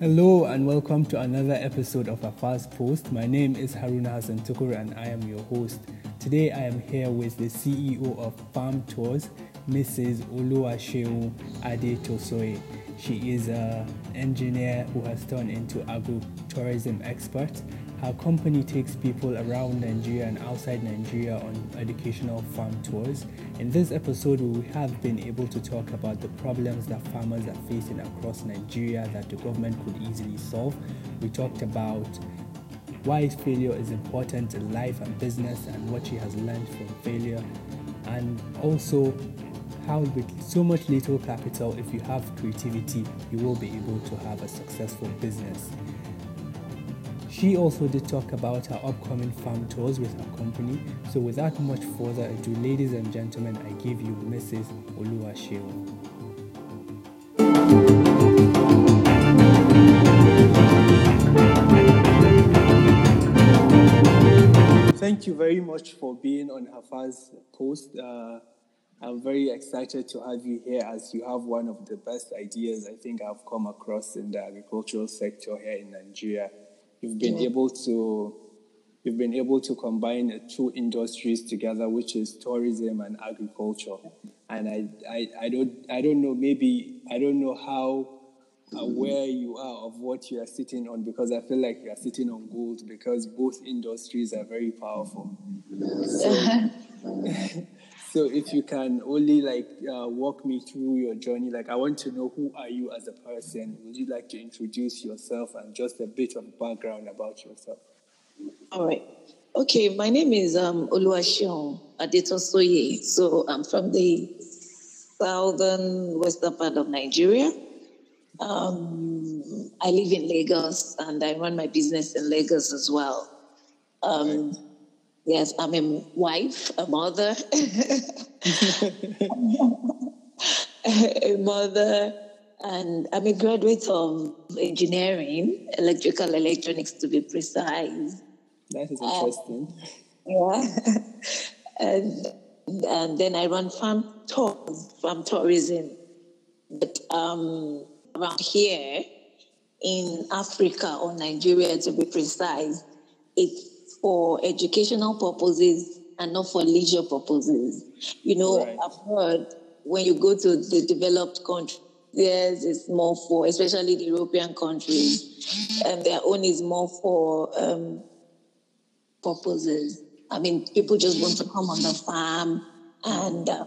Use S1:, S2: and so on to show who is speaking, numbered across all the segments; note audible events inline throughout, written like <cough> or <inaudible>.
S1: Hello and welcome to another episode of Afars Post. My name is Haruna Hassan Tukur and I am your host. Today I am here with the CEO of Farm Tours, Mrs. Oluwaseun Adetosoye. She is an engineer who has turned into agro-tourism expert. Her company takes people around Nigeria and outside Nigeria on educational farm tours. In this episode, we have been able to talk about the problems that farmers are facing across Nigeria that the government could easily solve. We talked about why failure is important in life and business and what she has learned from failure, and also how with so much little capital, if you have creativity, you will be able to have a successful business. She also did talk about her upcoming farm tours with her company. So without much further ado, ladies and gentlemen, I give you Mrs. Oluwaseun. Thank you very much for being on Hafa's post. Uh, I'm very excited to have you here as you have one of the best ideas I think I've come across in the agricultural sector here in Nigeria. You've been yeah. able to you've been able to combine two industries together, which is tourism and agriculture. And I, I, I don't I don't know maybe I don't know how uh, aware you are of what you are sitting on because I feel like you are sitting on gold because both industries are very powerful. So, <laughs> So if you can only like uh, walk me through your journey, like I want to know who are you as a person. Would you like to introduce yourself and just a bit of background about yourself?
S2: All right. Okay, my name is um, Oluwaseun Adetosoye. So I'm from the southern western part of Nigeria. Um, I live in Lagos and I run my business in Lagos as well. Um. Yes, I'm a wife, a mother, <laughs> a mother, and I'm a graduate of engineering, electrical electronics to be precise.
S1: That is interesting.
S2: yeah. and, and then I run farm tours, farm tourism. But um, around here in Africa or Nigeria to be precise, it's for educational purposes and not for leisure purposes. You know, right. I've heard when you go to the developed countries, yes, it's more for, especially the European countries, and their own is more for um, purposes. I mean, people just want to come on the farm and uh,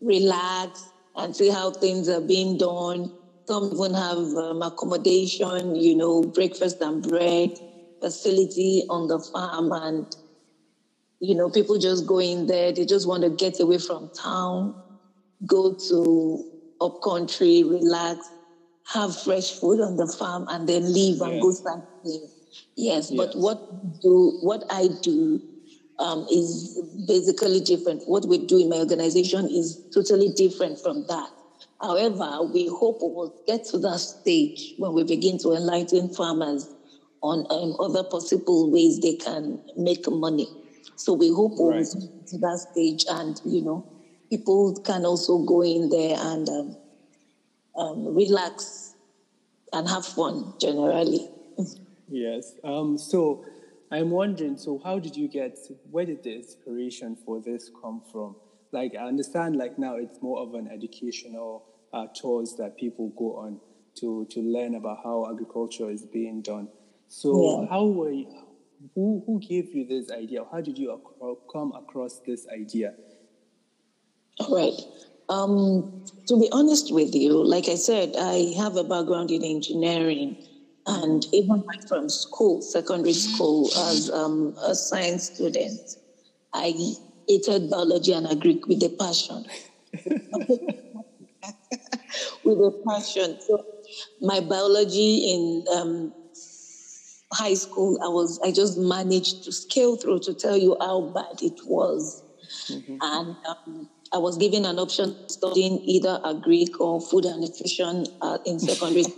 S2: relax and see how things are being done. Some even have um, accommodation, you know, breakfast and bread facility on the farm and you know people just go in there. They just want to get away from town go to up country relax have fresh food on the farm and then leave and go start yes, yes, but what do what i do um, is basically different. What we do in my organization is totally different from that. However we hope we will get to that stage when we begin to enlighten farmers on um, other possible ways they can make money. So we hope right. we'll to that stage, and you know, people can also go in there and um, um, relax and have fun generally.
S1: Yes. Um, so I'm wondering. So how did you get? Where did the inspiration for this come from? Like I understand, like now it's more of an educational uh, tours that people go on to to learn about how agriculture is being done. So yeah. how were you, who who gave you this idea? How did you come across this idea?
S2: All right. Um, to be honest with you, like I said, I have a background in engineering, and even right from school, secondary school, as um, a science student, I hated biology and agri with a passion. <laughs> with a passion. So my biology in um, high school, I was I just managed to scale through to tell you how bad it was, mm-hmm. and um, I was given an option studying either agric or food and nutrition uh, in secondary. <laughs>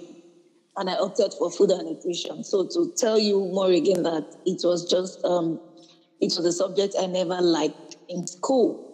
S2: and I opted for food and nutrition. So to tell you more again that it was just um, it was a subject I never liked in school.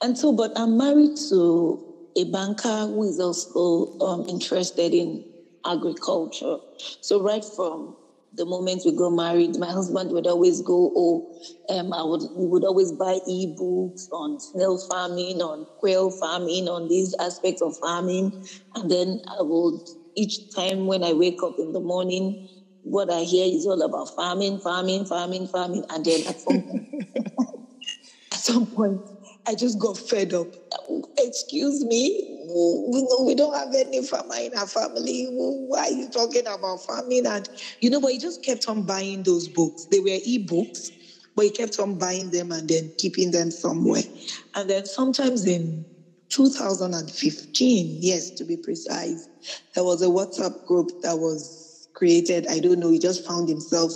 S2: And so, but I'm married to a banker who is also um, interested in agriculture. So right from the moment we got married, my husband would always go, oh, um, I would, we would always buy e-books on snail farming, on quail farming, on these aspects of farming. And then I would, each time when I wake up in the morning, what I hear is all about farming, farming, farming, farming. And then at some point, <laughs> at some point, I just got fed up. Excuse me, we, we don't have any farmer in our family. Why are you talking about farming? And you know, but he just kept on buying those books. They were e-books, but he kept on buying them and then keeping them somewhere. And then sometimes in 2015, yes, to be precise, there was a WhatsApp group that was created. I don't know, he just found himself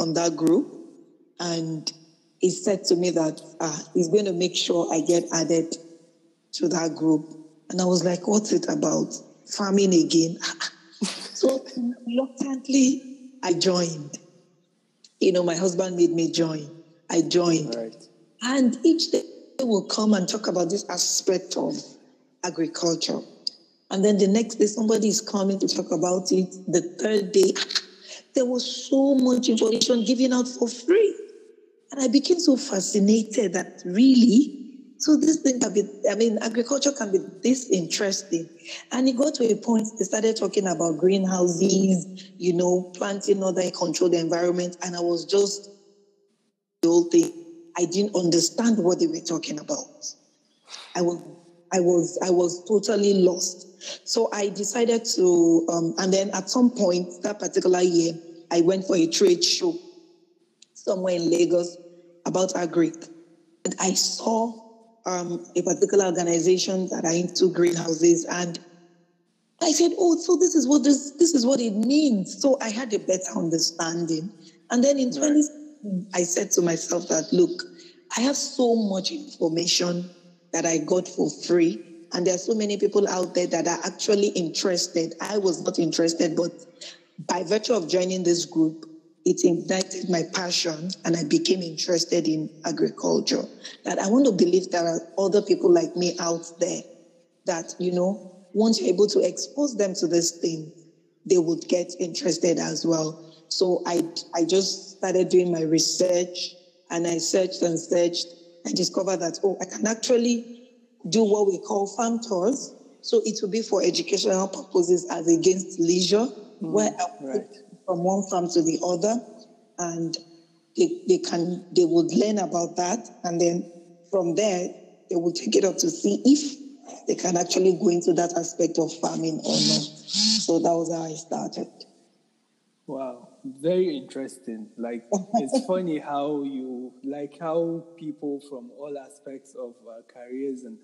S2: on that group. And he said to me that uh, he's going to make sure I get added to that group. And I was like, what's it about? Farming again. <laughs> so reluctantly, I joined. You know, my husband made me join. I joined. Right. And each day they will come and talk about this aspect of agriculture. And then the next day, somebody is coming to talk about it. The third day, there was so much information given out for free. And I became so fascinated that really, so this thing can be, I mean, agriculture can be this interesting. And it got to a point, they started talking about greenhouses, you know, planting other controlled environment. And I was just the whole thing. I didn't understand what they were talking about. I was, I was, I was totally lost. So I decided to, um, and then at some point that particular year, I went for a trade show somewhere in Lagos about agri. And I saw um, a particular organization that are into greenhouses and I said, oh, so this is what this, this is what it means. So I had a better understanding. And then in 20, I said to myself that, look, I have so much information that I got for free. And there are so many people out there that are actually interested. I was not interested, but by virtue of joining this group, it ignited my passion and I became interested in agriculture. That I want to believe there are other people like me out there that, you know, once you're able to expose them to this thing, they would get interested as well. So I, I just started doing my research and I searched and searched and discovered that, oh, I can actually do what we call farm tours. So it will be for educational purposes as against leisure, mm, where I right from one farm to the other, and they, they can they would learn about that, and then from there they will take it up to see if they can actually go into that aspect of farming or not. So that was how I started.
S1: Wow, very interesting. Like it's <laughs> funny how you like how people from all aspects of uh, careers and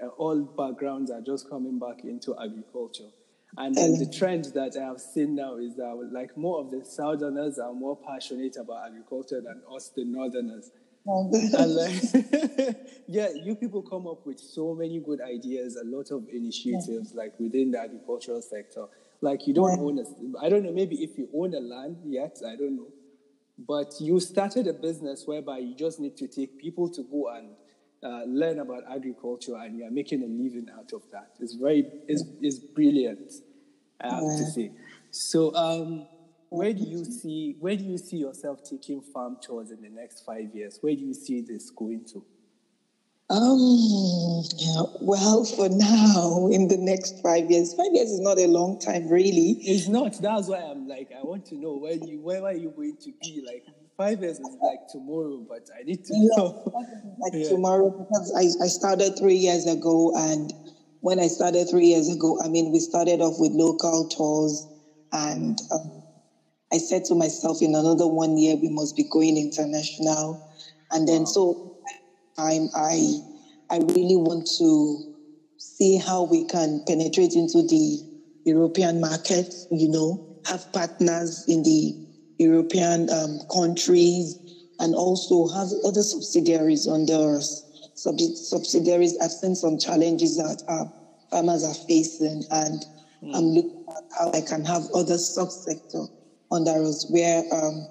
S1: uh, all backgrounds are just coming back into agriculture. And the trend that I have seen now is that like more of the Southerners are more passionate about agriculture than us, the Northerners. and like, <laughs> yeah, you people come up with so many good ideas, a lot of initiatives yeah. like within the agricultural sector. Like you don't yeah. own a, I don't know, maybe if you own a land yet, I don't know. But you started a business whereby you just need to take people to go and uh, learn about agriculture and you're making a living out of that. It's very, it's, it's brilliant, I have yeah. to say. So, um, where do you see where do you see yourself taking farm tours in the next five years? Where do you see this going to?
S2: Um. Yeah. Well, for now, in the next five years, five years is not a long time, really.
S1: It's not. That's why I'm like, I want to know where you where are you going to be like five years is like tomorrow, but I need to know.
S2: like <laughs> yeah. tomorrow because I, I started three years ago and when I started three years ago, I mean, we started off with local tours and um, I said to myself in another one year, we must be going international. And then wow. so time I, I really want to see how we can penetrate into the European market, you know, have partners in the European um, countries and also have other subsidiaries under us. Sub- subsidiaries have seen some challenges that our farmers are facing, and mm. I'm looking at how I can have other subsector under us where um,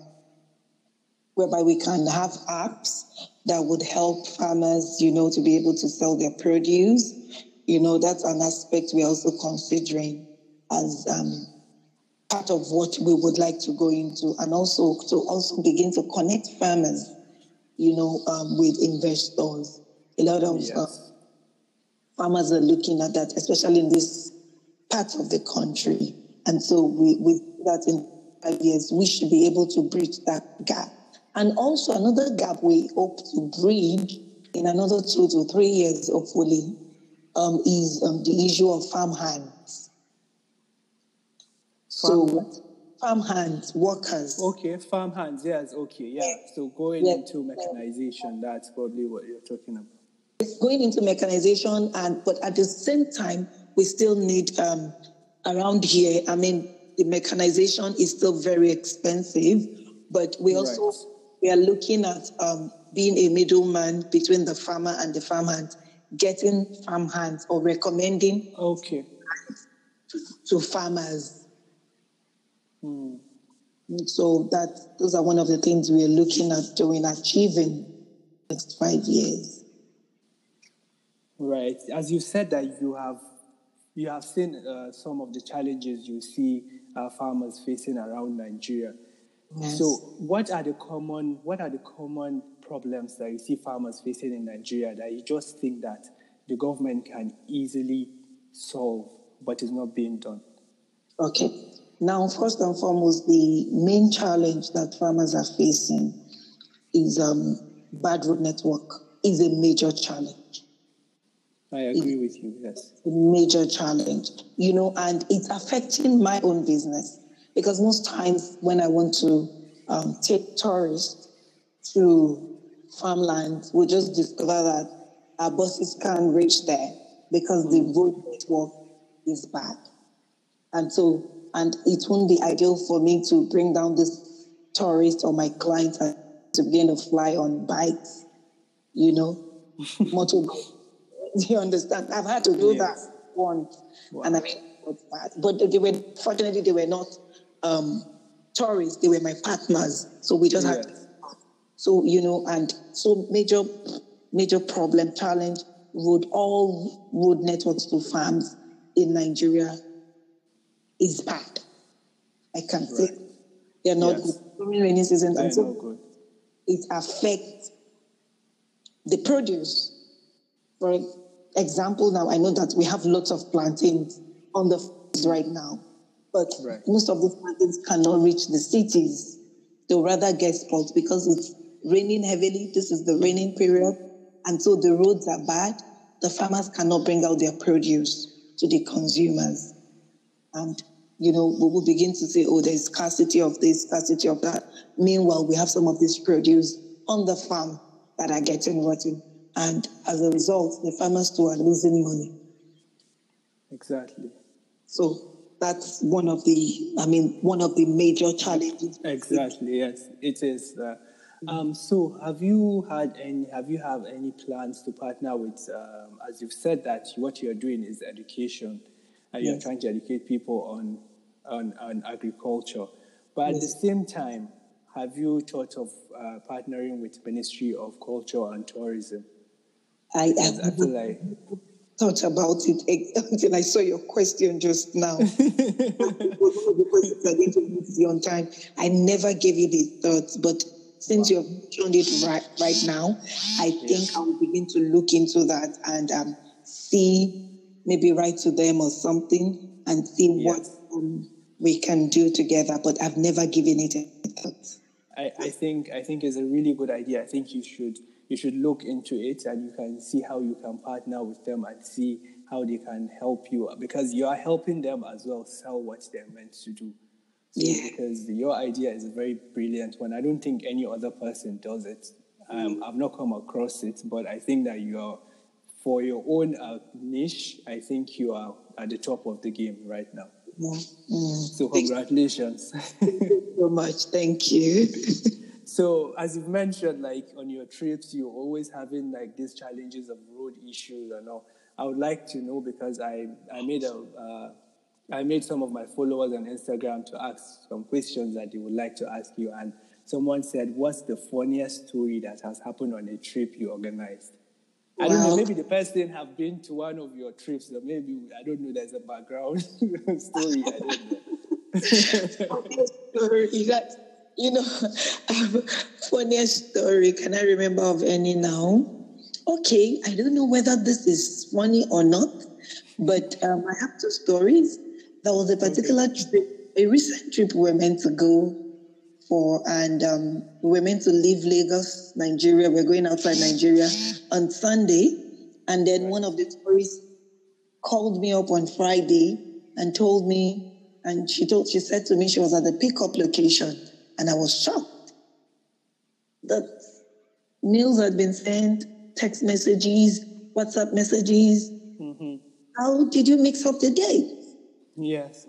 S2: whereby we can have apps that would help farmers, you know, to be able to sell their produce. You know, that's an aspect we're also considering as um, part of what we would like to go into, and also to also begin to connect farmers, you know, um, with investors. A lot of yes. uh, farmers are looking at that, especially in this part of the country. And so we, with that in five years, we should be able to bridge that gap. And also another gap we hope to bridge in another two to three years, hopefully, um, is um, the issue of farm hands. Farm so farm hands, workers.
S1: Okay, farm hands, yes, okay, yeah. So going into mechanization, that's probably what you're talking about.
S2: It's going into mechanization, and but at the same time, we still need um, around here. I mean, the mechanization is still very expensive, but we also right. we are looking at um, being a middleman between the farmer and the farmhand, getting farm hands or recommending
S1: okay
S2: to, to farmers.
S1: Hmm.
S2: So that those are one of the things we are looking at doing, achieving next five years.
S1: Right. As you said that you have you have seen uh, some of the challenges you see uh, farmers facing around Nigeria. Yes. So, what are the common what are the common problems that you see farmers facing in Nigeria that you just think that the government can easily solve, but is not being done?
S2: Okay. Now, first and foremost, the main challenge that farmers are facing is um, bad road network. is a major challenge.
S1: I agree with you, yes.
S2: A major challenge, you know, and it's affecting my own business because most times when I want to um, take tourists to farmland, we just discover that our buses can't reach there because the road network is bad. And so, and it won't be ideal for me to bring down this tourist or my client to begin to fly on bikes, you know, <laughs> motorbike Do <laughs> you understand? I've had to do yes. that once, wow. and I mean, bad. But they were fortunately they were not um, tourists; they were my partners. So we just had. So you know, and so major, major problem challenge. Road all road networks to farms in Nigeria is bad. I can right. say they're not yes. good during rainy season, and so it affects the produce. For example, now I know that we have lots of plantains on the farms right now, but right. most of these plantains cannot reach the cities. They'll rather get spoiled because it's raining heavily. This is the raining period. And so the roads are bad. The farmers cannot bring out their produce to the consumers. And, you know, we will begin to say, oh, there's scarcity of this, scarcity of that. Meanwhile, we have some of this produce on the farm that are getting rotten. And as a result, the farmers too are losing money.
S1: Exactly.
S2: So that's one of the, I mean, one of the major challenges.
S1: Exactly. Yes, it is. Uh, um, so, have you had any? Have you have any plans to partner with? Um, as you've said that what you're doing is education, and you're trying to educate people on on, on agriculture. But yes. at the same time, have you thought of uh, partnering with Ministry of Culture and Tourism?
S2: I, I, like... thought about it <laughs> until I saw your question just now. <laughs> on time. I never gave you the thoughts, but since wow. you've mentioned it right, right now, I think. I will begin to look into that and um, see, maybe write to them or something and see what um, we can do together. But I've never given it a thought.
S1: I, I think I think it's a really good idea. I think you should you should look into it and you can see how you can partner with them and see how they can help you because you are helping them as well sell what they're meant to do. So yeah. Because your idea is a very brilliant one. I don't think any other person does it. Um, I've not come across it, but I think that you are, for your own uh, niche, I think you are at the top of the game right now.
S2: Mm.
S1: So congratulations. <laughs>
S2: Thank you so much. Thank you. <laughs>
S1: So as you've mentioned, like on your trips, you're always having like these challenges of road issues and all. I would like to know because I, I made a uh, I made some of my followers on Instagram to ask some questions that they would like to ask you, and someone said, What's the funniest story that has happened on a trip you organized? I don't know, maybe the person have been to one of your trips, or maybe, I don't know, there's a background <laughs> story. I don't know.
S2: story that, you know, <laughs> funniest story. Can I remember of any now? Okay, I don't know whether this is funny or not, but um, I have two stories. There was a particular okay. trip, a recent trip we were meant to go for, and um, we were meant to leave Lagos, Nigeria. We we're going outside Nigeria on Sunday, and then one of the tourists called me up on Friday and told me, and she told, she said to me she was at the pickup location, and I was shocked that meals had been sent, text messages, WhatsApp messages. Mm-hmm. How did you mix up the dates?
S1: Yes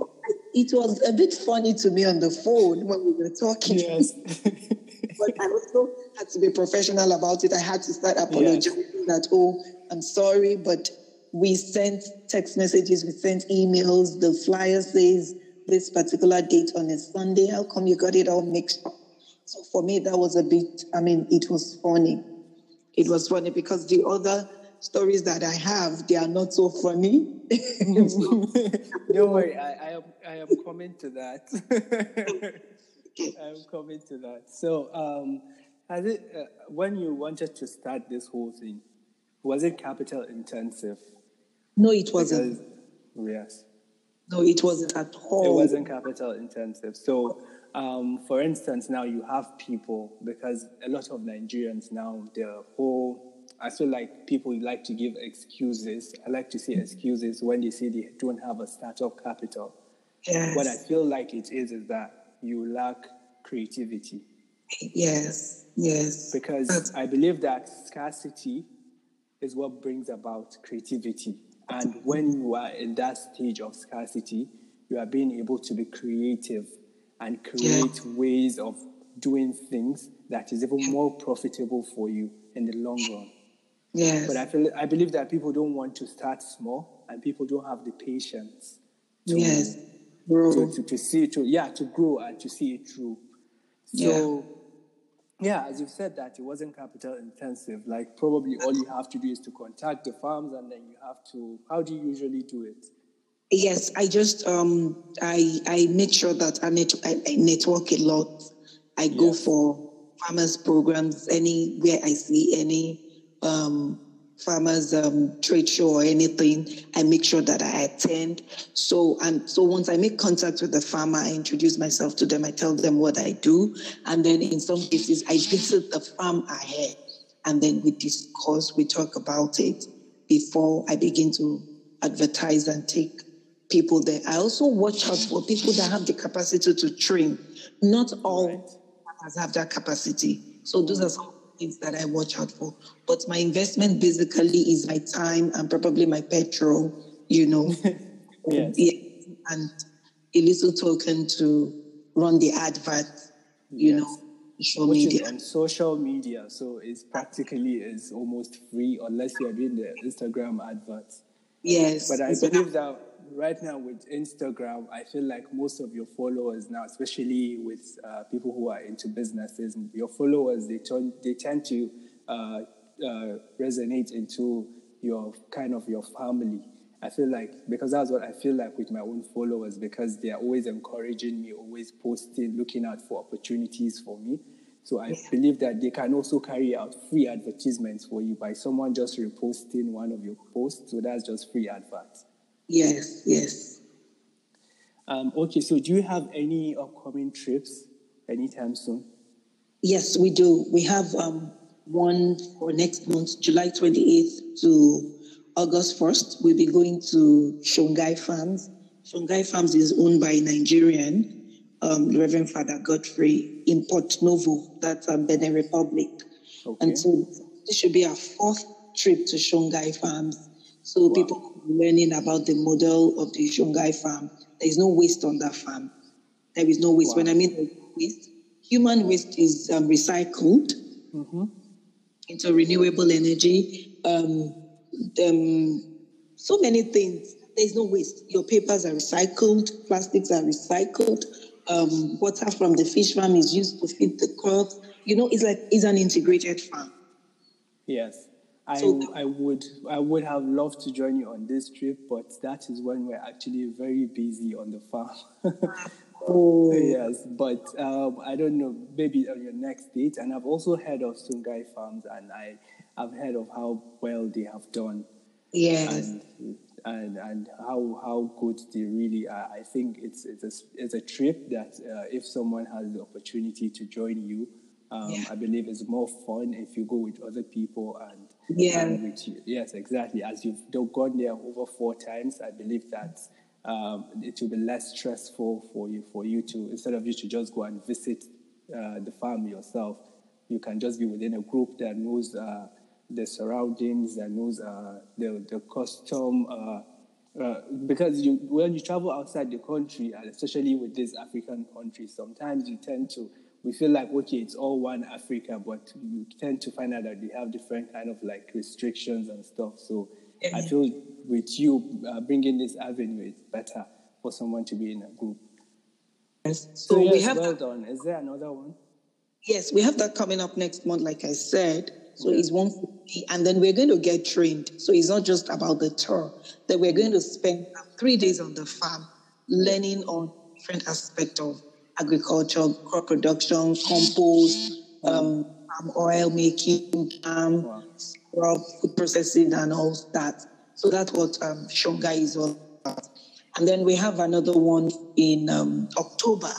S2: it was a bit funny to me on the phone when we were talking.
S1: Yes. <laughs>
S2: but I also had to be professional about it. I had to start apologizing yes. that, oh, I'm sorry, but we sent text messages, we sent emails. The flyer says this particular date on a Sunday. How come you got it all mixed up? So for me, that was a bit, I mean, it was funny. It was funny because the other stories that I have, they are not so funny. <laughs>
S1: Don't worry, I, I, am I am coming to that. <laughs> I am coming to that. So, um, has it uh, when you wanted to start this whole thing, was it capital intensive?
S2: No, it wasn't.
S1: Because, yes.
S2: No, it wasn't at all.
S1: It wasn't capital intensive. So, um, for instance, now you have people because a lot of Nigerians now their whole I feel like people like to give excuses. I like to see mm-hmm. excuses when they say they don't have a startup capital.
S2: Yes.
S1: What I feel like it is is that you lack creativity.
S2: Yes, yes.
S1: Because That's... I believe that scarcity is what brings about creativity. And mm-hmm. when you are in that stage of scarcity, you are being able to be creative and create yeah. ways of doing things that is even more profitable for you in the long run.
S2: Yes.
S1: But I feel I believe that people don't want to start small and people don't have the patience
S2: to yes.
S1: grow. To, to, to see to yeah, to grow and to see it through. So yeah. yeah, as you said that it wasn't capital intensive. Like probably all you have to do is to contact the farms and then you have to how do you usually do it?
S2: Yes, I just um I I make sure that I, net, I, I network a lot. I yes. go for farmers programs anywhere I see any um, farmers um, trade show or anything, I make sure that I attend. So and so once I make contact with the farmer, I introduce myself to them. I tell them what I do, and then in some cases I visit the farm ahead, and then we discuss, we talk about it before I begin to advertise and take people there. I also watch out for people that have the capacity to train. Not all right. have that capacity. So those are some things that I watch out for. But my investment basically is my time and probably my petrol, you know. <laughs>
S1: yes.
S2: and a little token to run the advert, you yes. know, social
S1: Which
S2: media.
S1: On social media, so it's practically is almost free unless you're doing the Instagram adverts.
S2: Yes.
S1: But I believe that right now with Instagram, I feel like most of your followers now, especially with uh, people who are into businesses, your followers they turn, they tend to uh, uh, resonate into your kind of your family. I feel like because that's what I feel like with my own followers because they are always encouraging me, always posting, looking out for opportunities for me. So I yeah. believe that they can also carry out free advertisements for you by someone just reposting one of your posts. So that's just free adverts.
S2: Yes, yes.
S1: Um, okay, so do you have any upcoming trips anytime soon?
S2: Yes, we do. We have um, one for next month, July 28th to August 1st. We'll be going to Songhai Farms. Songhai Farms is owned by a Nigerian, um, Reverend Father Godfrey in Port Novo, that's um, Benin Republic. Okay. And so this should be our fourth trip to Songhai Farms. So wow. people learning about the model of the Songhai farm. There is no waste on that farm. There is no waste. Wow. When I mean waste, human waste is um, recycled mm-hmm. into renewable energy. Um, um, so many things. There is no waste. Your papers are recycled, plastics are recycled, Um, water from the fish farm is used to feed the crops. You know, it's like it's an integrated farm.
S1: Yes. I, so, I would I would have loved to join you on this trip, but that is when we're actually very busy on the farm. <laughs> oh yes, but um, I don't know. Maybe on your next date. And I've also heard of Songhai Farms, and I I've heard of how well they have done.
S2: Yes.
S1: And, and, and how how good they really are. I think it's it's a, it's a trip that uh, if someone has the opportunity to join you, um, yeah. I believe it's more fun if you go with other people and
S2: yeah.
S1: You. Yes, exactly. As you've gone there over four times, I believe that um, it will be less stressful for you for you to instead of you to just go and visit uh, the farm yourself, you can just be within a group that knows uh, the surroundings, that knows uh, the the custom. Uh, uh, because you, when you travel outside the country, and especially with these African countries, sometimes you tend to we feel like okay it's all one africa but you tend to find out that they have different kind of like restrictions and stuff. So i feel with you uh, bringing this avenue it's better for someone to be in a group.
S2: Yes.
S1: so, so yes, we have well done. Is there another one?
S2: Yes we have that coming up next month like i said. So it's one and then we're going to get trained. So it's not just about the tour. That we're going to spend three days on the farm learning on different aspects of agriculture, crop production, compost, um, palm oil making, um, wow. food processing, and all that. So that's what um, Songhai is all about. And then we have another one in um, October.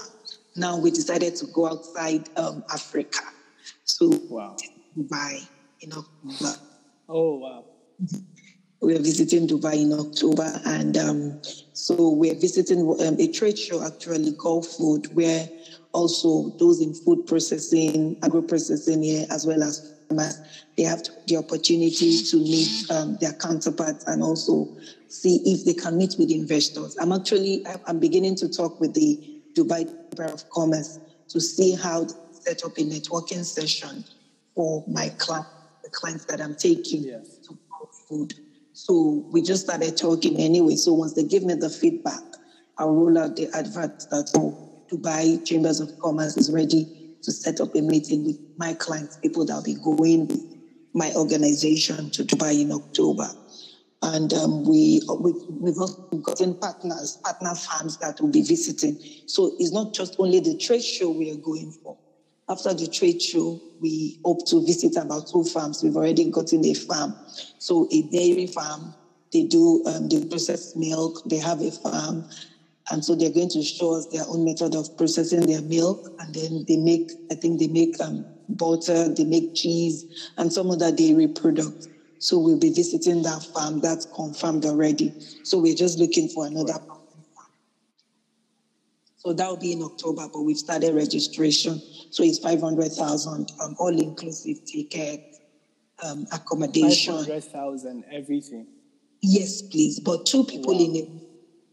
S2: Now we decided to go outside um, Africa. So
S1: wow.
S2: Dubai in October.
S1: Oh wow.
S2: We are visiting Dubai in October, and um, so we're visiting um, a trade show, actually, called Food, where also those in food processing, agro processing here, as well as farmers, they have the opportunity to meet um, their counterparts and also see if they can meet with investors. I'm actually I'm beginning to talk with the Dubai Chamber of Commerce to see how to set up a networking session for my client, the clients that I'm taking to food. So we just started talking anyway. So once they give me the feedback, I'll roll out the advert that oh, Dubai Chambers of Commerce is ready to set up a meeting with my clients, people that'll be going with my organization to Dubai in October. And um, we, we, we've also gotten partners, partner farms that will be visiting. So it's not just only the trade show we are going for. After the trade show, we hope to visit about two farms. We've already gotten a farm. So a dairy farm, they do, um, they process milk, they have a farm. And so they're going to show us their own method of processing their milk. And then they make, I think they make um, butter, they make cheese, and some other dairy products. So we'll be visiting that farm. That's confirmed already. So we're just looking for another so that will be in October, but we've started registration. So it's 500,000 um, all inclusive ticket, um, accommodation.
S1: 500,000, everything.
S2: Yes, please. But two people wow. in it.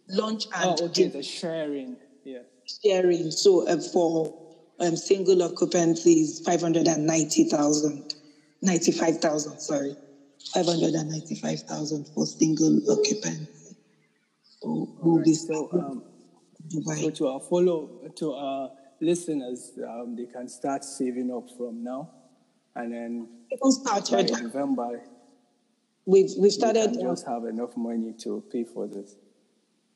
S2: Lunch and.
S1: Oh, okay, the sharing. Yeah.
S2: Sharing. So uh, for um, single occupancy is 590,000. 95,000, sorry. 595,000 for single occupancy. So we'll right, be.
S1: So, um, Dubai. So to our follow to our listeners, um, they can start saving up from now, and then
S2: people started
S1: by November.
S2: We've we started.
S1: We just have enough money to pay for this.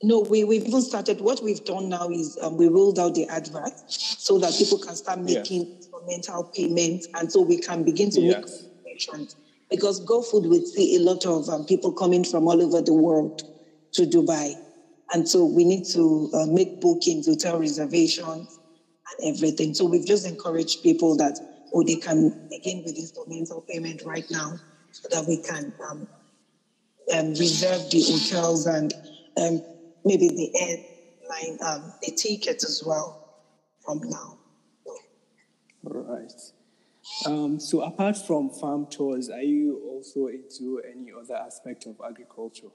S2: No, we, we've even started. What we've done now is um, we rolled out the advert so that people can start making yes. instrumental payments, and so we can begin to yes. make connections. Because Gulfood would see a lot of um, people coming from all over the world to Dubai. And so we need to uh, make bookings, hotel reservations, and everything. So we've just encouraged people that, oh, they can begin with instrumental payment right now so that we can um, um, reserve the hotels and um, maybe the airline, um, the tickets as well from now.
S1: Right. Um, so apart from farm tours, are you also into any other aspect of agriculture?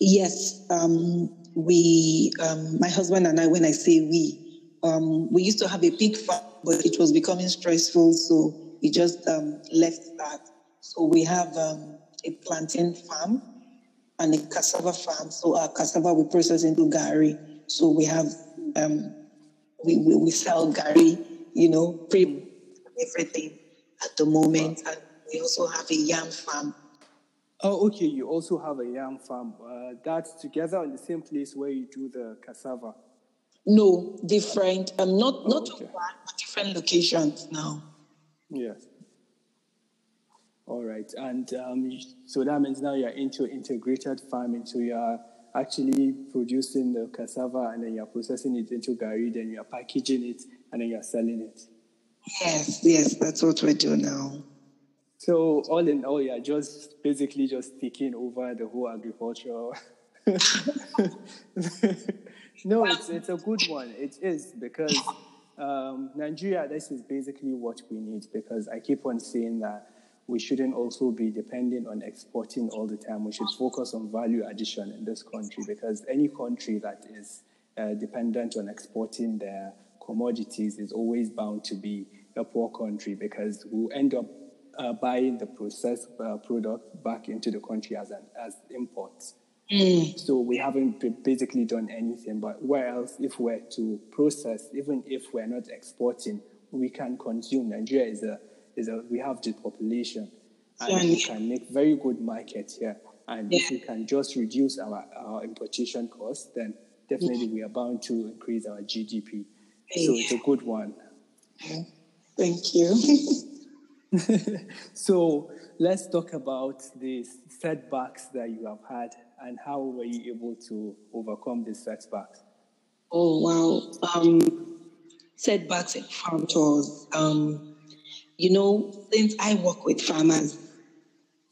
S2: Yes, um, we, um, my husband and I, when I say we, um, we used to have a pig farm, but it was becoming stressful, so we just um, left that. So we have um, a plantain farm and a cassava farm. So our cassava we process into gari. So we have um, we, we, we sell gari, you know, pre everything at the moment. And we also have a yam farm.
S1: Oh, okay. You also have a yam farm. Uh, that's together in the same place where you do the cassava.
S2: No, different. Um, not
S1: Oh,
S2: not
S1: okay.
S2: far, but different locations now.
S1: Yes. All right. And um, so that means now you're into integrated farming. So you're actually producing the cassava and then you're processing it into gari, then you're packaging it and then you're selling it.
S2: Yes, yes, that's what we do now.
S1: So all in all, you're just basically just taking over the whole agricultural. <laughs> no, it's it's a good one. It is because um, Nigeria. This is basically what we need. Because I keep on saying that we shouldn't also be dependent on exporting all the time. We should focus on value addition in this country. Because any country that is uh, dependent on exporting their commodities is always bound to be a poor country because we'll end up uh, buying the processed uh, product back into the country as an, as imports. So we haven't basically done anything. But where else, if we're to process, even if we're not exporting, we can consume. Nigeria is a is a we have the population, and
S2: Yeah.
S1: we can make very good market here. And if
S2: Yeah.
S1: we can just reduce our, our importation costs, then definitely we are bound to increase our GDP. So it's a good one.
S2: Thank you. <laughs> <laughs>
S1: So let's talk about the setbacks that you have had and how were you able to overcome these setbacks?
S2: oh wow. Um, setbacks in farm tours. Um, you know, since I work with farmers,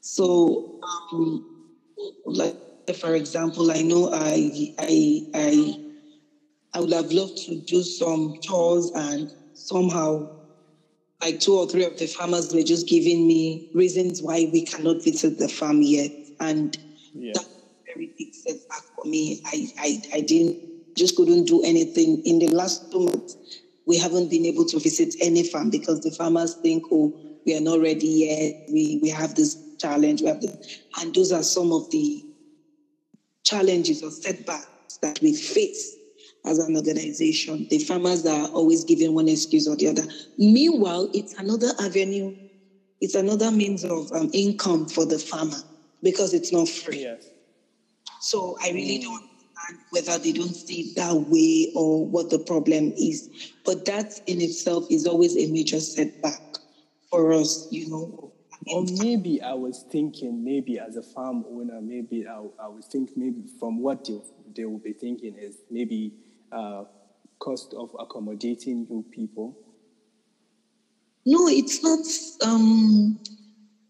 S2: so um, like for example, I know I I I I would have loved to do some tours and somehow like two or three of the farmers were just giving me reasons why we cannot visit the farm yet. And
S1: Yeah.
S2: that's a very big setback for me. I, I, I didn't, just couldn't do anything. In the last two months, we haven't been able to visit any farm because the farmers think, oh, we are not ready yet. We, we have this challenge. We have this. And those are some of the challenges or setbacks that we face as an organization. The farmers are always giving one excuse or the other. Meanwhile, it's another avenue, it's another means of um, income for the farmer because it's not free.
S1: Yes.
S2: So I really don't understand whether they don't see it that way or what the problem is. But that in itself is always a major setback for us, you know.
S1: Or maybe I was thinking, maybe as a farm owner, maybe I, I would think, maybe from what they, they will be thinking is maybe uh, cost of accommodating new people.
S2: No, it's not. Um,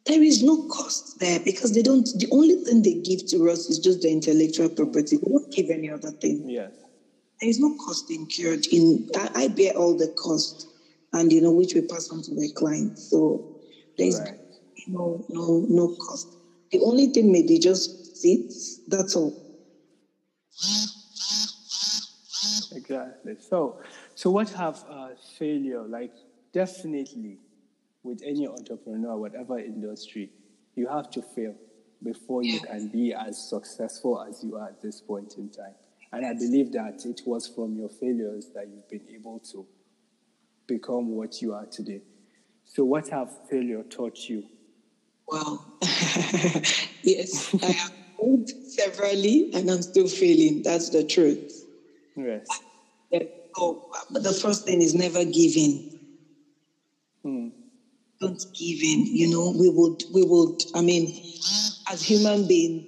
S2: there is no cost there because they don't. The only thing they give to us is just the intellectual property. They don't give any other thing.
S1: Yes.
S2: There is no cost incurred. In I, I bear all the cost, and you know which we pass on to the client. So there is
S1: Right.
S2: no no no cost. The only thing may be just seats. That's all.
S1: Exactly. So, so what have uh, failure like? Definitely, with any entrepreneur, whatever industry, you have to fail before you can be as successful as you are at this point in time. And I believe that it was from your failures that you've been able to become what you are today. So, what have failure taught you?
S2: Wow. <laughs> yes, I have failed severally, and I'm still failing. That's the truth.
S1: Yes.
S2: So, the first thing is never giving.
S1: Hmm.
S2: Don't give in. You know, we would, we would. I mean, as human beings,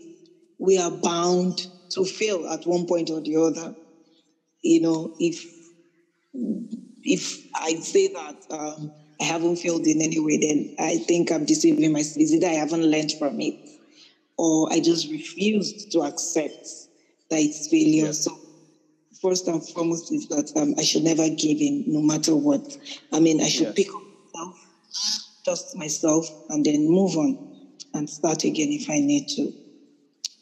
S2: we are bound to fail at one point or the other. You know, if if I say that um, I haven't failed in any way, then I think I'm deceiving myself. It's either I haven't learned from it, or I just refused to accept that it's failure.
S1: Yeah.
S2: So first and foremost is that um, I should never give in, no matter what. I mean, I should
S1: Yes.
S2: pick up myself, dust myself, and then move on and start again if I need to.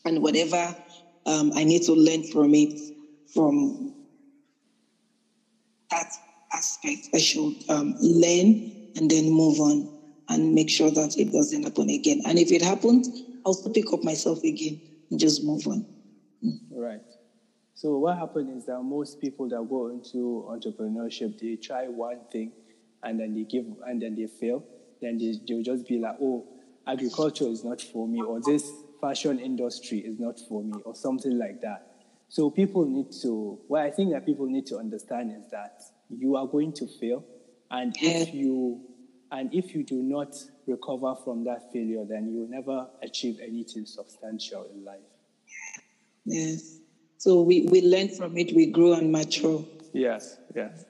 S2: And whatever um, I need to learn from it, from that aspect, I should um, learn and then move on and make sure that it doesn't happen again. And if it happens, I'll still pick up myself again and just move on.
S1: So what happens is that most people that go into entrepreneurship, they try one thing, and then they give, and then they fail. Then they they'll just be like, oh, agriculture is not for me, or this fashion industry is not for me, or something like that. So people need to. What I think that people need to understand is that you are going to fail, and if you and if you do not recover from that failure, then you will never achieve anything substantial in life.
S2: Yes. So we, we learn from it, we grow and mature.
S1: Yes, yes.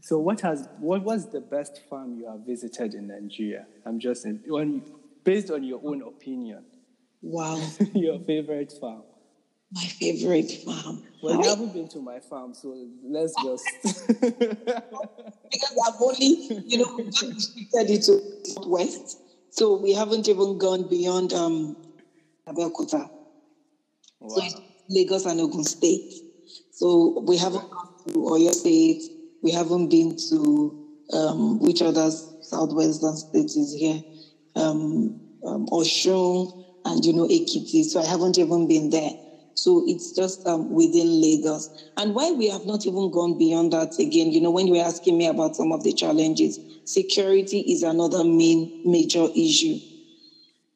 S1: So what has what was the best farm you have visited in Nigeria? I'm just on, based on your own opinion.
S2: Wow. <laughs>
S1: your favorite farm.
S2: My favorite farm.
S1: Well, you haven't been to my farm, so let's just. <laughs>
S2: because I've only, you know, restricted it to west, so we haven't even gone beyond um, Abeokuta. Wow. So Lagos and Ogun State. So we haven't gone to Oyo State. We haven't been to um, which other southwestern states is here, um, um, Osun and you know Ekiti. So I haven't even been there. So it's just um, within Lagos. And why we have not even gone beyond that again, you know, when you were asking me about some of the challenges, security is another main major issue.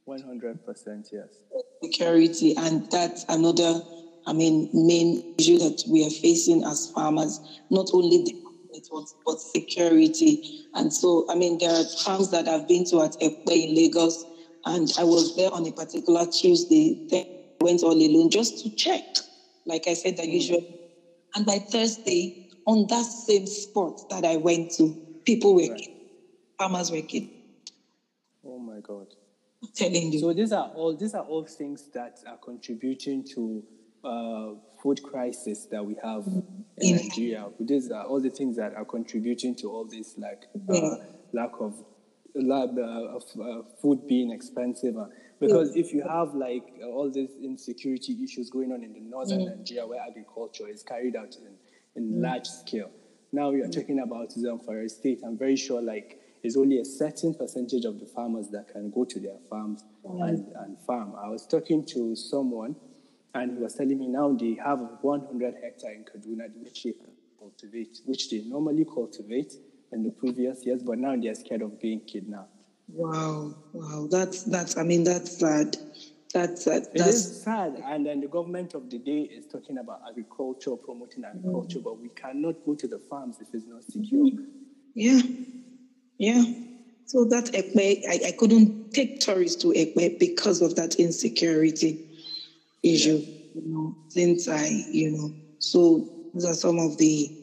S1: 100% yes.
S2: Security, and that's another, I mean, main issue that we are facing as farmers, not only the but security. And so, I mean, there are farms that I've been to at Epe in Lagos, and I was there on a particular Tuesday went all alone just to check, like I said, the mm. usual. And by Thursday, on that same spot that I went to, people were right. farmers were killed.
S1: Oh my God.
S2: I'm telling you.
S1: So these are all these are all things that are contributing to uh, food crisis that we have in, Nigeria. These are all the things that are contributing to all this like uh, lack of lack uh, of uh, food being expensive. Because if you have like uh, all these insecurity issues going on in the northern mm. Nigeria where agriculture is carried out in, in large scale, now you're mm. talking about Zamfara state. I'm very sure like it's only a certain percentage of the farmers that can go to their farms mm. and, and farm. I was talking to someone and he was telling me now they have 100 hectare in Kaduna which they cultivate, which they normally cultivate in the previous years, but now they're scared of being kidnapped.
S2: Wow, wow, that's that's. I mean, that's sad. That's sad.
S1: It is sad, and then the government of the day is talking about agriculture, promoting agriculture, mm. but we cannot go to the farms if it's not secure.
S2: Yeah, yeah. So that Epe, I, I couldn't take tourists to Epe because of that insecurity issue. You know, since I, you know, so these are some of the,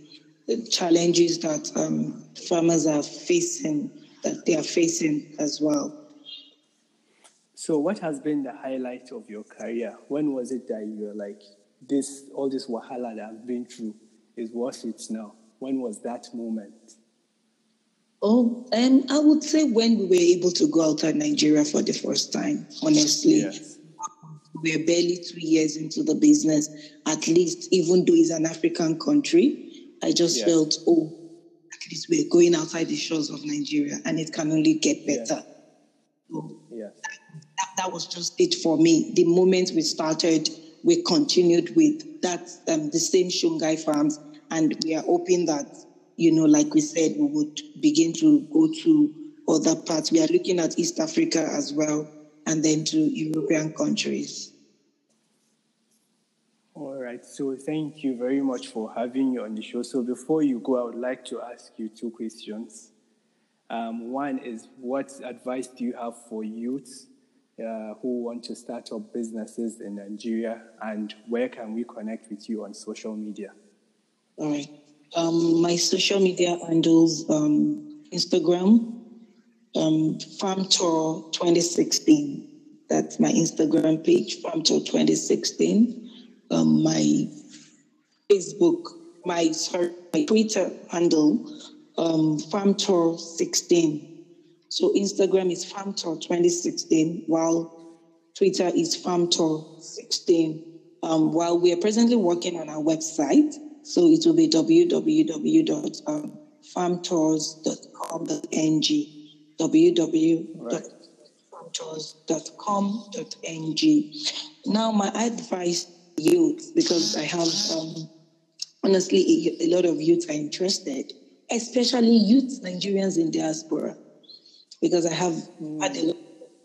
S2: challenges that um, farmers are facing that they are facing as well.
S1: So, what has been the highlight of your career? When was it that you were like, this, all this wahala that I've been through is worth it now? When was that moment?
S2: Oh, and I would say when we were able to go out outside Nigeria for the first time, honestly. Yes. We're barely two years into the business, at least, even though it's an African country. I just yes. felt, oh, at least we're going outside the shores of Nigeria and it can only get better.
S1: Yeah. So yeah.
S2: That, that, was just it for me. The moment we started, we continued with that, um, the same Songhai farms, and we are hoping that, you know, like we said, we would begin to go to other parts. We are looking at East Africa as well, and then to European countries.
S1: Right. So thank you very much for having you on the show. So before you go, I would like to ask you two questions. Um, one is, what advice do you have for youths uh, who want to start up businesses in Nigeria, and where can we connect with you on social media?
S2: All right. Um, my social media handles um, Instagram, um, Farm Tour 2016. That's my Instagram page, Farm Tour 2016 um, my Facebook, my sorry, my Twitter handle, um, Farm Tour 16. So Instagram is Farm Tour 2016, while Twitter is Farm Tour 16. Um, while we are presently working on our website, so it will be www.farmtours.com.ng. www.farmtours.com.ng. Now, my advice youth because I have um, honestly, a, a lot of youth are interested, especially youth Nigerians in diaspora, because I have mm. had a lot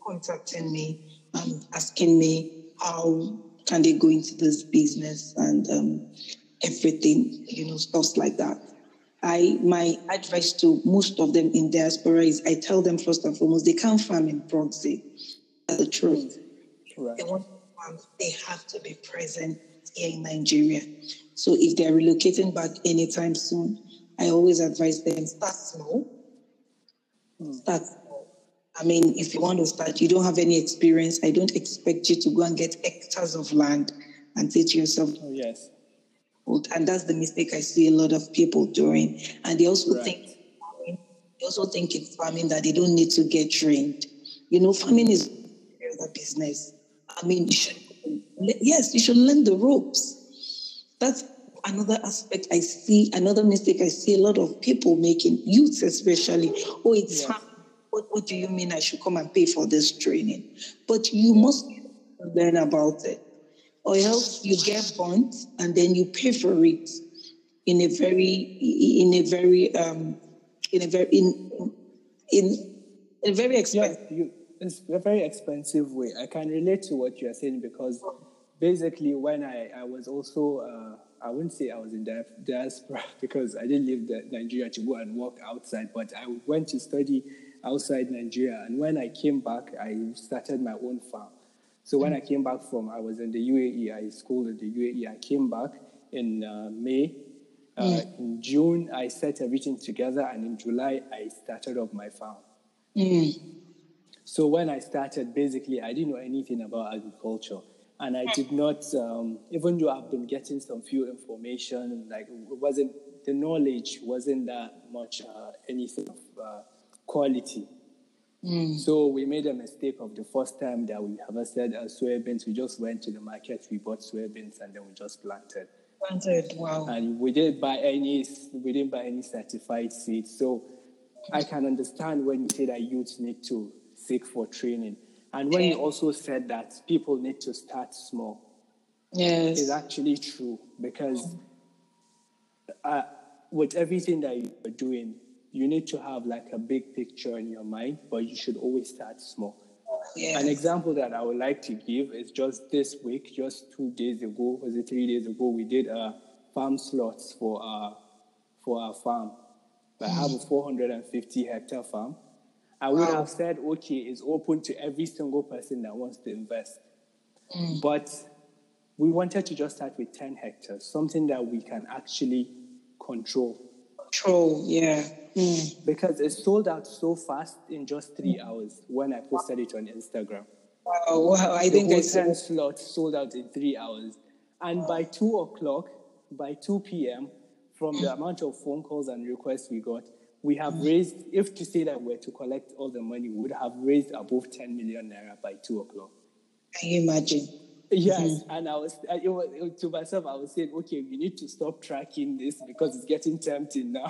S2: contacting me and asking me how can they go into this business and um, everything, you know, stuff like that. I my advice to most of them in diaspora is I tell them first and foremost they can't farm in proxy. That's the truth. Right. They want to farm, they have to be present here in Nigeria. So if they're relocating back anytime soon, I always advise them start small. Hmm. Start small. I mean, if you want to start, you don't have any experience. I don't expect you to go and get hectares of land and say to yourself,
S1: oh, yes
S2: and that's the mistake I see a lot of people doing. And they also right. think they also think it's farming that they don't need to get trained. You know, farming is a business. I mean, you should, yes, you should learn the ropes. That's another aspect I see, another mistake I see a lot of people making, youths especially. Oh, it's yeah. What, what do you mean I should come and pay for this training? But you must learn about it or else you get burnt and then you pay for it in a very in a very um in a very in in a very expensive
S1: yeah, you, it's a very expensive way i can relate to what you're saying because basically when i i was also uh, I wouldn't say I was in diaspora <laughs> because I didn't leave Nigeria to go and work outside, but I went to study outside Nigeria. And when I came back, I started my own farm. So when I came back from, I was in the UAE, I schooled in the UAE. I came back in uh, May. Uh, mm. In June, I set everything together, and in July, I started off my farm. Mm. So when I started, basically, I didn't know anything about agriculture. And I did not, um, even though I've been getting some few information, like it wasn't, the knowledge wasn't that much uh, anything of uh, quality. Mm. So we made a mistake of the first time that we harvested uh, soybeans. We just went to the market, we bought soybeans, and then we just planted.
S2: Planted, wow!
S1: And we didn't buy any. We didn't buy any certified seeds. So I can understand when you say that youth need to seek for training, and when you also said that people need to start small.
S2: Yes,
S1: it's actually true because uh, with everything that you're doing, you need to have like a big picture in your mind, but you should always start small. Yes. An example that I would like to give is just this week, just two days ago, was it three days ago, we did a farm slots for our for our farm. I have a 450 hectare farm. I would wow. have said, okay, it's open to every single person that wants to invest. Mm. But we wanted to just start with 10 hectares, something that we can actually control.
S2: Control, yeah.
S1: Mm. Because it sold out so fast in just three mm. hours when I posted it on Instagram.
S2: Wow, wow. I the think I
S1: saw. slot sold out in three hours. And by two o'clock, by 2 p.m., from the amount of phone calls and requests we got, we have raised, if to say that we're to collect all the money, we would have raised above 10 million naira by 2 o'clock.
S2: Can you imagine?
S1: Yes, mm-hmm. and I was, I, it was it, to myself. I was saying, okay, we need to stop tracking this because it's getting tempting now.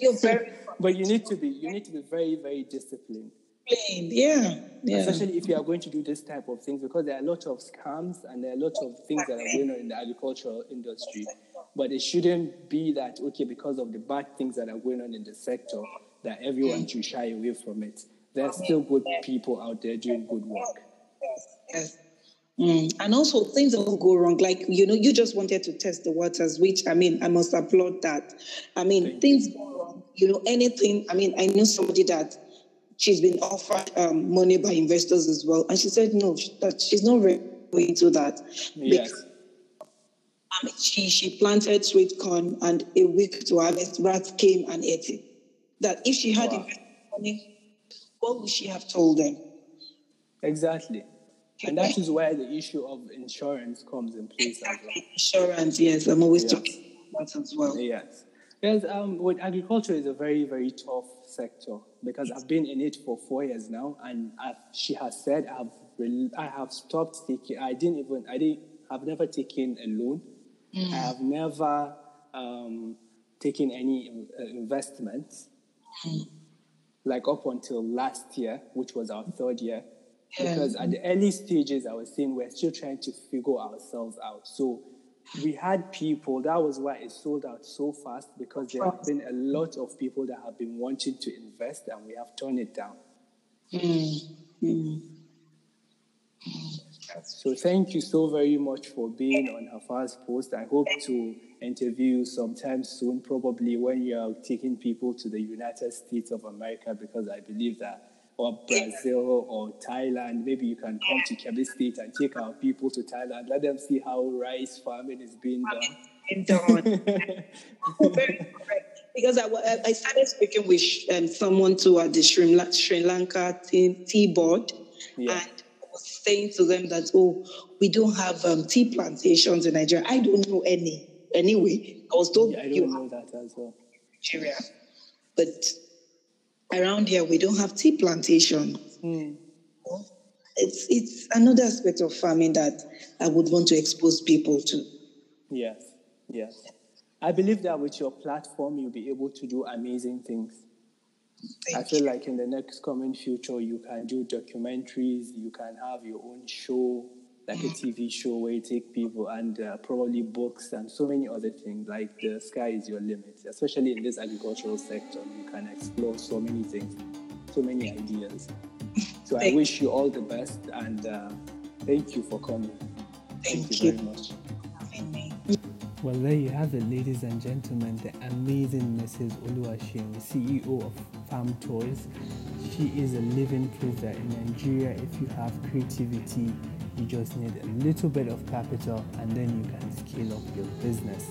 S2: You're <laughs> very,
S1: but you need to be, you need to be very, very disciplined.
S2: Yeah, yeah.
S1: Especially if you are going to do this type of things, because there are a lot of scams and there are a lot of things that are going on in the agricultural industry. But it shouldn't be that okay because of the bad things that are going on in the sector that everyone should shy away from it. There are still good people out there doing good work.
S2: Yes. Mm. And also things will go wrong. Like, you know, you just wanted to test the waters, which I mean, I must applaud that. I mean, Thank things go wrong. You know, anything. I mean, I know somebody that she's been offered um, money by investors as well. And she said no, that she's not ready into that.
S1: Yes. Because,
S2: I she, she planted sweet corn and a week to harvest, rats came and ate it. That if she had wow. money, what would she have told them?
S1: Exactly. And that is where the issue of insurance comes in place
S2: exactly. well. Insurance, yes. I'm always yes. talking about that as well.
S1: Yes. Yes, um, with agriculture is a very, very tough sector because I've been in it for four years now, and I've, she has said I've I have stopped taking. I didn't even I didn't. I've never taken a loan. Mm. I have never um, taken any uh, investments. Mm. Like up until last year, which was our third year, because at the early stages, I was saying we're still trying to figure ourselves out. So we had people. That was why it sold out so fast because there have been a lot of people that have been wanting to invest, and we have turned it down.
S2: Mm.
S1: So thank you so very much for being on Hafa's post. I hope to interview you sometime soon, probably when you are taking people to the United States of America, because I believe that, or Brazil or Thailand, maybe you can come to Kebbi State and take our people to Thailand. Let them see how rice farming is being done.
S2: done. <laughs> Very correct. Because I, I started speaking with um, someone to at the Sri, Lanka tea, tea board,
S1: Yeah.
S2: and saying to them that, oh, we don't have um, tea plantations in Nigeria. I don't know any. Anyway, I was told
S1: Yeah, I
S2: you
S1: don't
S2: have
S1: know that as well.
S2: Nigeria, but around here we don't have tea plantations. It's it's another aspect of farming that I would want to expose people to.
S1: Yes, yes. I believe that with your platform, you'll be able to do amazing things. I
S2: Thank
S1: feel like in the next coming future, you can do documentaries, you can have your own show, like a TV show where you take people and uh, probably books and so many other things. Like the sky is your limit, especially in this agricultural sector. You can explore so many things, so many ideas. So I wish you all the best and uh, thank you for coming. Thank,
S2: Thank
S1: you
S2: you.
S1: very much. Well, there you have it, ladies and gentlemen, the amazing Mrs. Oluwashim, CEO of Farm Tours. She is a living proof that in Nigeria, if you have creativity, you just need a little bit of capital and then you can scale up your business.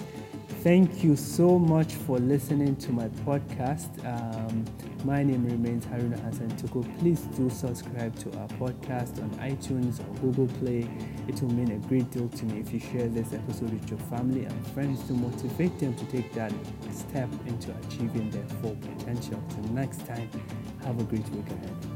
S1: Thank you so much for listening to my podcast. Um, my name remains Haruna Hassan Tuku. Please do subscribe to our podcast on iTunes or Google Play. It will mean a great deal to me if you share this episode with your family and friends to motivate them to take that step into achieving their full potential. Till next time, have a great week ahead.